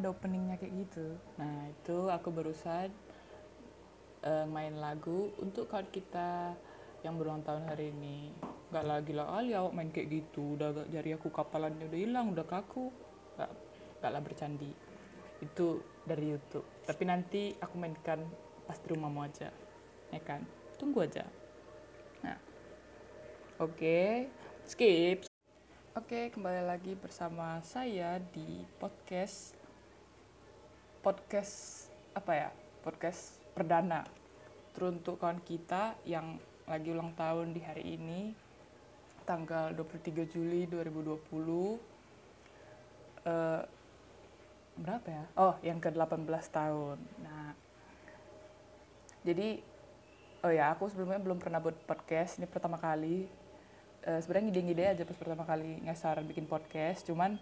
ada openingnya kayak gitu. Nah itu aku barusan uh, main lagu untuk kawan kita yang berulang tahun hari ini. Nggak lagi lah ali awak main kayak gitu udah gak jari aku kapalannya udah hilang udah kaku. Nggak nggak lah bercandi. Itu dari YouTube. Tapi nanti aku mainkan pas di rumahmu aja ya kan? Tunggu aja. Nah oke okay. skip oke kembali lagi bersama saya di podcast podcast apa ya podcast perdana teruntuk kawan kita yang lagi ulang tahun di hari ini tanggal 23 Juli 2020 uh, berapa ya? Oh, yang ke-18 tahun. Nah, jadi oh ya, aku sebelumnya belum pernah buat podcast, ini pertama kali. Uh, sebenarnya ngide-ngide aja pas pertama kali ngasar bikin podcast, cuman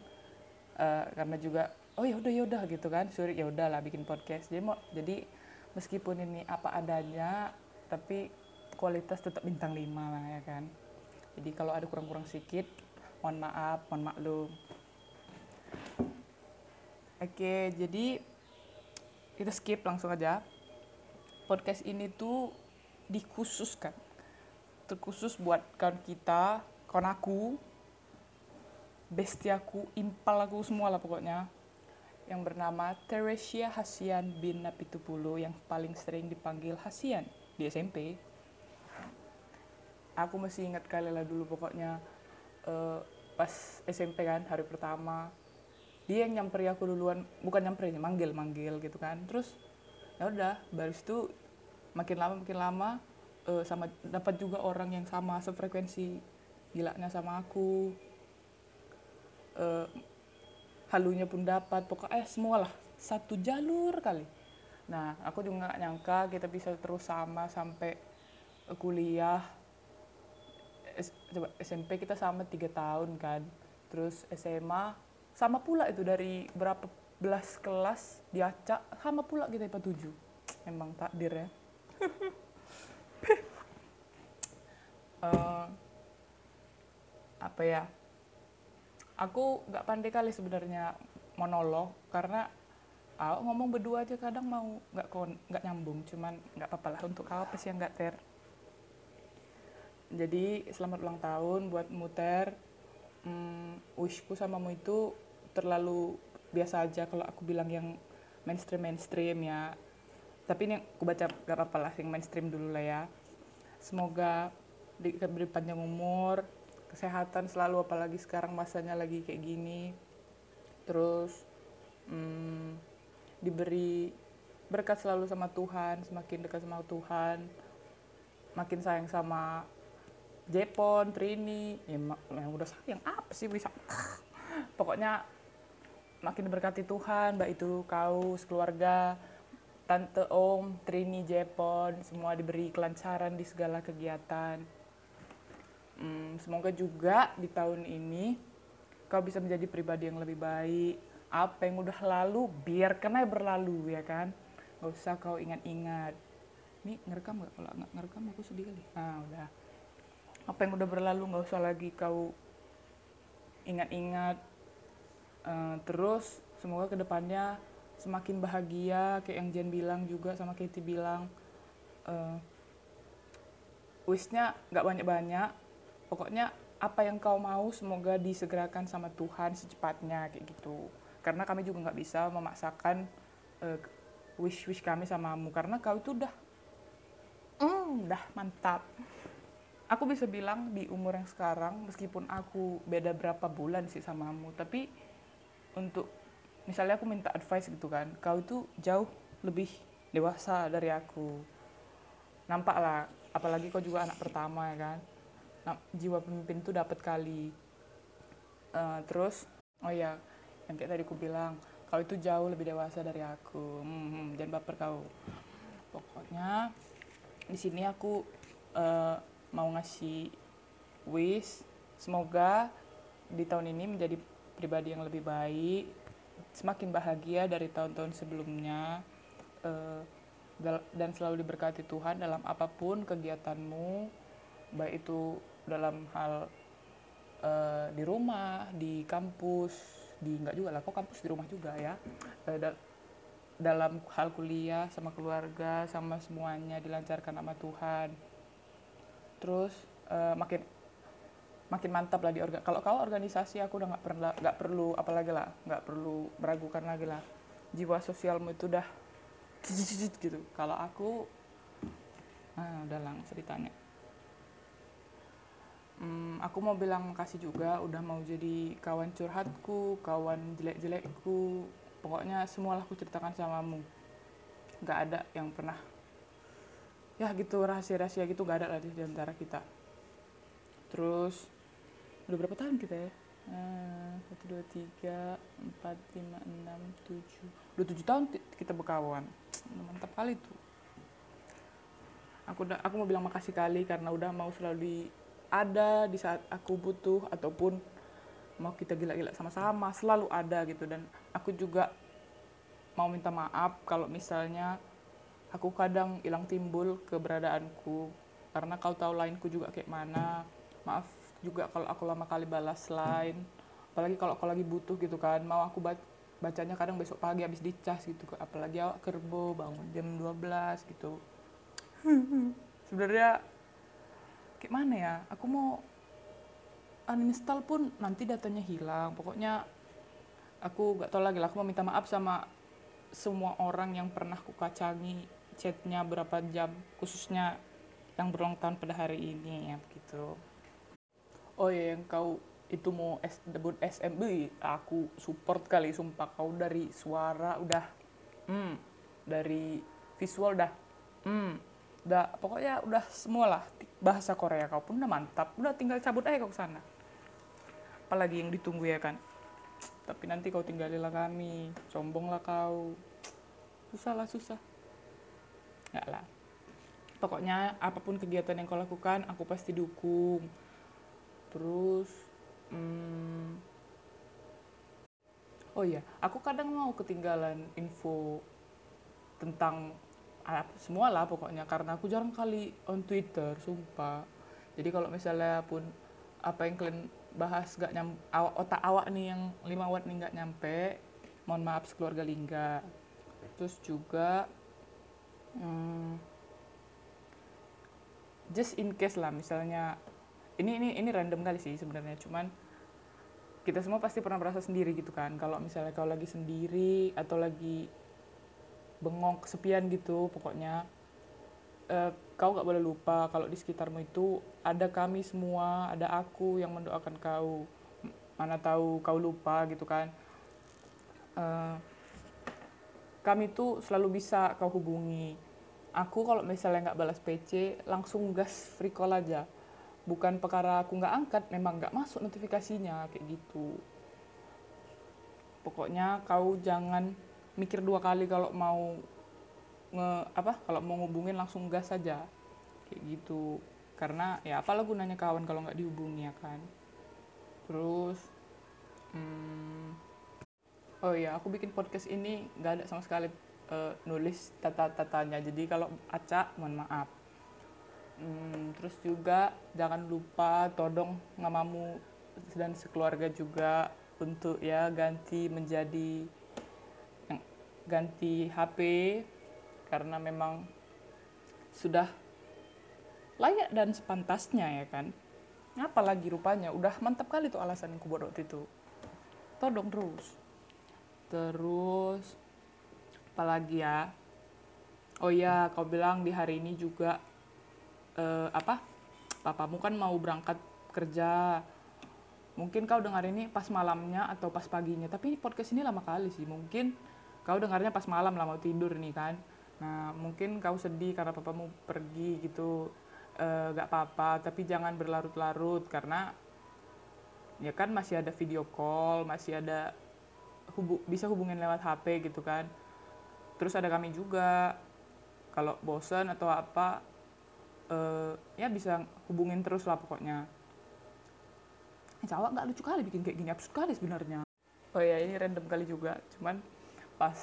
uh, karena juga oh ya udah ya udah gitu kan, suruh ya udahlah bikin podcast. Jadi mau jadi meskipun ini apa adanya, tapi kualitas tetap bintang 5 lah ya kan. Jadi kalau ada kurang-kurang sedikit mohon maaf mohon maklum. Oke jadi kita skip langsung aja. Podcast ini tuh dikhususkan terkhusus buat kawan kita kawan aku bestiaku impal aku semua lah pokoknya yang bernama Teresia Hasian bin Napitupulu yang paling sering dipanggil Hasian di SMP aku masih ingat kali lah dulu pokoknya uh, pas SMP kan hari pertama. Dia yang nyamperi aku duluan bukan nyamperin manggil manggil gitu kan. Terus ya udah baris itu makin lama makin lama uh, sama dapat juga orang yang sama sefrekuensi gilanya sama aku. Uh, halunya pun dapat pokoknya eh, semua lah satu jalur kali. Nah aku juga nggak nyangka kita bisa terus sama sampai kuliah. Coba SMP kita sama tiga tahun kan. Terus SMA sama pula itu dari berapa belas kelas diacak sama pula kita IPA tujuh. Emang takdir ya uh, apa ya? Aku nggak pandai kali sebenarnya monolog karena aku ngomong berdua aja kadang mau nggak nggak nyambung cuman nggak apa-apa lah untuk apa sih yang nggak ter. Jadi selamat ulang tahun buat Muter. Hmm, wishku sama mu itu terlalu biasa aja kalau aku bilang yang mainstream mainstream ya tapi ini aku baca gak apa-apa lah yang mainstream dulu lah ya. Semoga diberi panjang umur kesehatan selalu apalagi sekarang masanya lagi kayak gini. Terus hmm, diberi berkat selalu sama Tuhan semakin dekat sama Tuhan makin sayang sama Jepon, Trini, ya yang udah sayang apa sih bisa? Pokoknya makin diberkati Tuhan, mbak itu kau sekeluarga, tante om, Trini, Jepon, semua diberi kelancaran di segala kegiatan. Hmm, semoga juga di tahun ini kau bisa menjadi pribadi yang lebih baik. Apa yang udah lalu, biarkan aja berlalu ya kan. Gak usah kau ingat-ingat. Ini ngerekam gak? Kalau nggak ngerekam aku sedih kali. Nah udah apa yang udah berlalu nggak usah lagi kau ingat-ingat uh, terus semoga ke depannya semakin bahagia kayak yang Jen bilang juga sama Katie bilang uh, wishnya nggak banyak-banyak. Pokoknya apa yang kau mau semoga disegerakan sama Tuhan secepatnya kayak gitu. Karena kami juga nggak bisa memaksakan uh, wish wish kami samamu. Karena kau itu udah mm, udah mantap. Aku bisa bilang di umur yang sekarang meskipun aku beda berapa bulan sih samamu tapi untuk misalnya aku minta advice gitu kan kau itu jauh lebih dewasa dari aku. Nampak lah apalagi kau juga anak pertama ya kan? Nah, jiwa pemimpin itu dapat kali. Uh, terus oh ya yang kayak tadi aku bilang kau itu jauh lebih dewasa dari aku. Hmm, jangan baper kau. Pokoknya di sini aku uh, mau ngasih wish semoga di tahun ini menjadi pribadi yang lebih baik semakin bahagia dari tahun-tahun sebelumnya uh, dan selalu diberkati Tuhan dalam apa pun kegiatanmu baik itu dalam hal uh, di rumah di kampus di nggak juga lah kau kampus di rumah juga ya da dalam hal kuliah sama keluarga sama semuanya dilancarkan sama Tuhan. Terus makin makin mantap lah di orga kalau kau organisasi aku udah nggak pernah nggak perlu apalagi lah nggak perlu meragukan lagi lah. Jiwa sosialmu itu udah gitu. Kalau aku ah udah lang ceritanya. Hmm, aku mau bilang makasih juga udah mau jadi kawan curhatku kawan jelek-jelekku. Pokoknya semualah aku ceritakan samamu. Nggak ada yang pernah ya gitu rahasia-rahasia gitu nggak ada lah di antara kita. Terus udah berapa tahun kita ya? Satu dua tiga empat lima enam tujuh. Udah tujuh tahun kita berkawan. Mantap kali tuh aku udah aku mau bilang makasih kali karena udah mau selalu di ada di saat aku butuh ataupun mau kita gila-gila sama-sama selalu ada gitu. Dan aku juga mau minta maaf kalau misalnya aku kadang hilang timbul keberadaanku. Karena kau tahu lainku juga kayak mana maaf juga kalau aku lama kali balas line. Apalagi kalau aku lagi butuh gitu kan mau aku bacanya kadang besok pagi habis dicas gitu apalagi awak kerbo bangun jam 12 gitu. Sebenarnya kayak mana ya aku mau uninstall pun nanti datanya hilang. Pokoknya aku gak tau lagi lah aku mau minta maaf sama semua orang yang pernah ku kacangi chatnya berapa jam khususnya yang berulang tahun pada hari ini ya begitu oh ya yang kau itu mau S, debut SMB aku support kali sumpah. Kau dari suara udah. Hmm. Dari visual dah. Hmm. Udah pokoknya udah semua lah bahasa Korea kau pun udah mantap. Udah tinggal cabut aja kau ke sana. Apalagi yang ditunggu ya kan? Tapi nanti kau tinggalilah kami. Sombong lah kau. Susah lah susah. Nggak lah. Pokoknya apa pun kegiatan yang kau lakukan aku pasti dukung terus hmm, oh iya aku kadang mau ketinggalan info tentang semua lah pokoknya karena aku jarang kali on Twitter sumpah. Jadi kalau misalnya pun apa yang kalian bahas gak nyam otak awak nih yang lima watt nih gak nyampe mohon maaf sekeluarga lingga. Terus juga hmm, just in case lah misalnya ini ini ini random kali sih sebenarnya cuman kita semua pasti pernah merasa sendiri gitu kan. Kalau misalnya kau lagi sendiri atau lagi bengong kesepian gitu pokoknya uh, kau gak boleh lupa kalau di sekitarmu itu ada kami semua ada aku yang mendoakan kau. Mana tahu kau lupa gitu kan. Uh, kami tuh selalu bisa kau hubungi. Aku kalau misalnya nggak balas PC langsung gas free call aja bukan perkara aku nggak angkat memang nggak masuk notifikasinya kayak gitu. Pokoknya kau jangan mikir dua kali kalau mau nge apa kalau mau ngubungin langsung gas saja kayak gitu. Karena ya apalah gunanya kawan kalau nggak dihubungi ya kan? Terus hmm, oh ya aku bikin podcast ini nggak ada sama sekali uh, nulis tata-tatanya. Jadi kalau acak mohon maaf hmm, terus juga jangan lupa todong ngamamu dan sekeluarga juga untuk ya ganti menjadi ganti HP karena memang sudah layak dan sepantasnya ya kan. Apalagi rupanya? Udah mantap kali tuh alasan yang buat waktu itu. Todong terus. Terus apalagi ya? Oh ya kau bilang di hari ini juga uh, apa papamu kan mau berangkat kerja. Mungkin kau dengar ini pas malamnya atau pas paginya. Tapi podcast ini lama kali sih. Mungkin kau dengarnya pas malam lah mau tidur nih kan. Nah mungkin kau sedih karena papamu pergi gitu. E, gak apa-apa tapi jangan berlarut-larut karena ya kan masih ada video call masih ada hubu bisa hubungin lewat HP gitu kan. Terus ada kami juga. Kalau bosan atau apa e, ya bisa hubungin terus lah pokoknya. Allah nggak lucu kali bikin kayak gini absurd kali sebenarnya. Oh ya ini random kali juga. Cuman pas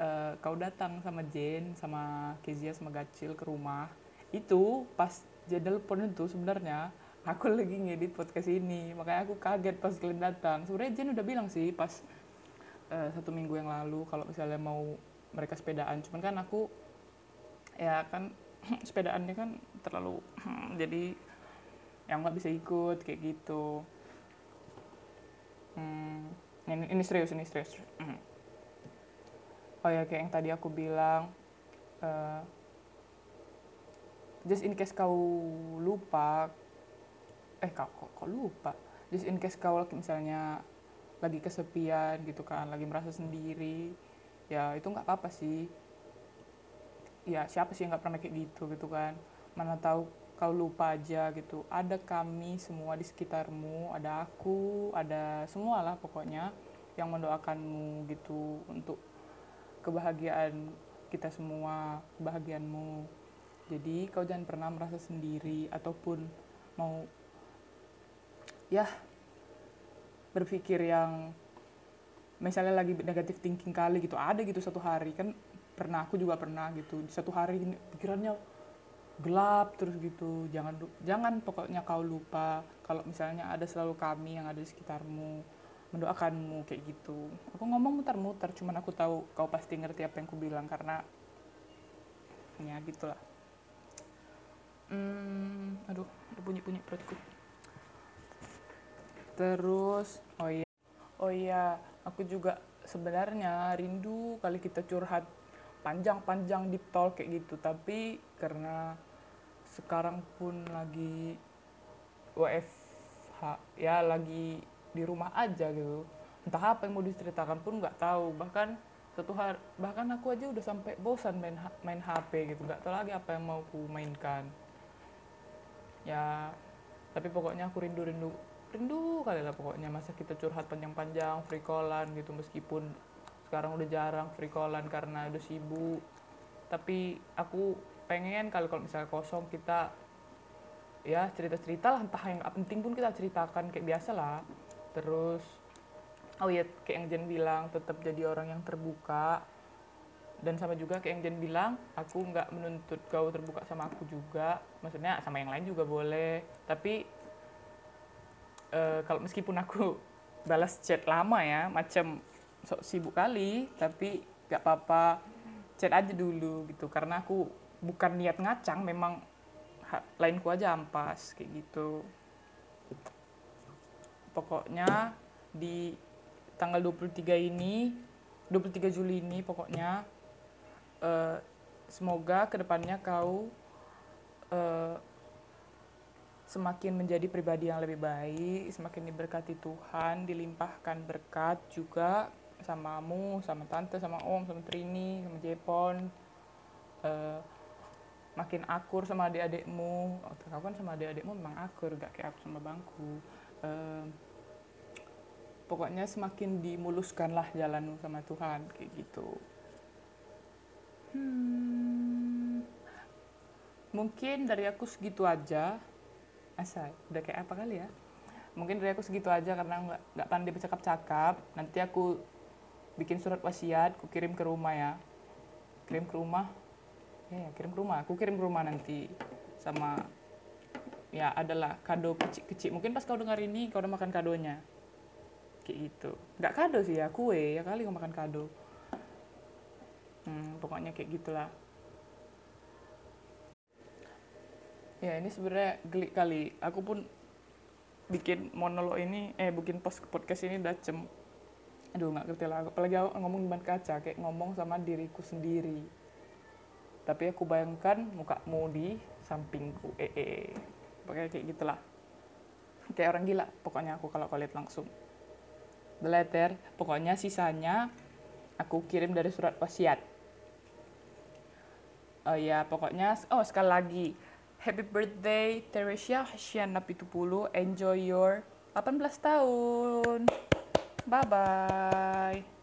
uh, kau datang sama Jane sama Kezia sama Gacil ke rumah itu pas dia telepon itu sebenarnya aku lagi ngedit podcast ini. Makanya aku kaget pas kalian datang. Sebenarnya Jen udah bilang sih pas uh, satu minggu yang lalu kalau misalnya mau mereka sepedaan. Cuman kan aku ya kan sepedaannya kan terlalu jadi yang nggak bisa ikut kayak gitu. Hmm, ini, ini serius ini serius. Hmm. oh ya kayak yang tadi aku bilang uh, just in case kau lupa eh kau kok, kok lupa? Just in case kau misalnya lagi kesepian gitu kan lagi merasa sendiri ya itu nggak apa-apa sih ya siapa sih yang nggak pernah kayak gitu gitu kan. Mana tahu kau lupa aja gitu. Ada kami semua di sekitarmu ada aku ada semua lah pokoknya yang mendoakanmu gitu untuk kebahagiaan kita semua kebahagiaanmu. Jadi kau jangan pernah merasa sendiri ataupun mau ya berpikir yang misalnya lagi negatif thinking kali gitu. Ada gitu satu hari kan pernah aku juga pernah gitu. Satu hari pikirannya gelap terus gitu. Jangan jangan pokoknya kau lupa kalau misalnya ada selalu kami yang ada di sekitarmu mendoakanmu kayak gitu. Aku ngomong muter-muter cuman aku tahu kau pasti ngerti apa yang aku bilang karena ya gitulah. Hmm, aduh ada bunyi-bunyi perutku. Terus oh iya oh iya aku juga sebenarnya rindu kali kita curhat panjang-panjang di tol kayak gitu. Tapi karena sekarang pun lagi WFH ya lagi di rumah aja gitu. Entah apa yang mau diceritakan pun nggak tahu. Bahkan satu hari bahkan aku aja udah sampai bosan main main HP gitu. Nggak tahu lagi apa yang mau ku mainkan. Ya tapi pokoknya aku rindu rindu rindu kali lah pokoknya. Masa kita curhat panjang-panjang free callan gitu meskipun sekarang udah jarang free callan karena udah sibuk. Tapi aku pengen kalau kalau misalnya kosong kita ya cerita-cerita lah entah yang penting pun kita ceritakan kayak biasa lah terus oh iya kayak yang Jen bilang tetap jadi orang yang terbuka. Dan sama juga kayak yang Jen bilang aku nggak menuntut kau terbuka sama aku juga. Maksudnya sama yang lain juga boleh. Tapi uh, kalau meskipun aku balas chat lama ya macam sok sibuk kali tapi nggak apa-apa. Chat aja dulu gitu karena aku bukan niat ngacang memang lainku aja ampas kayak gitu. Pokoknya di tanggal 23 ini 23 Juli ini pokoknya uh, semoga ke depannya kau uh, semakin menjadi pribadi yang lebih baik, semakin diberkati Tuhan, dilimpahkan berkat juga samamu, sama tante, sama om, sama Trini, sama Jepon. Uh, makin akur sama adik-adikmu. Waktu kau kan sama adik-adikmu? Memang akur gak kayak aku sama bangku. Uh, pokoknya semakin dimuluskan lah jalanmu sama Tuhan kayak gitu. Hmm, mungkin dari aku segitu aja. Asal udah kayak apa kali ya? Mungkin dari aku segitu aja karena nggak nggak pandai bercakap-cakap. Nanti aku bikin surat wasiat aku kirim ke rumah ya. Kirim ke rumah? Ya, ya kirim ke rumah. Aku kirim ke rumah nanti sama ya adalah kado kecil-kecil mungkin pas kau dengar ini kau udah makan kadonya. Kayak gitu. Nggak kado sih ya kue ya kali kau makan kado. Hmm, pokoknya kayak gitulah. Ya ini sebenarnya gelik kali. Aku pun bikin monolog ini eh bikin post podcast ini udah cem aduh nggak ngerti lah. Apalagi aku ngomong di kaca kayak ngomong sama diriku sendiri. Tapi aku bayangkan mukamu di sampingku. Eh, eh, eh. pokoknya kayak gitulah. Kayak orang gila pokoknya aku kalau kau lihat langsung. The letter pokoknya sisanya aku kirim dari surat wasiat. Oh ya pokoknya oh sekali lagi. Happy birthday Teresia Hashiana Pitupulu. Enjoy your 18 tahun Bye-bye.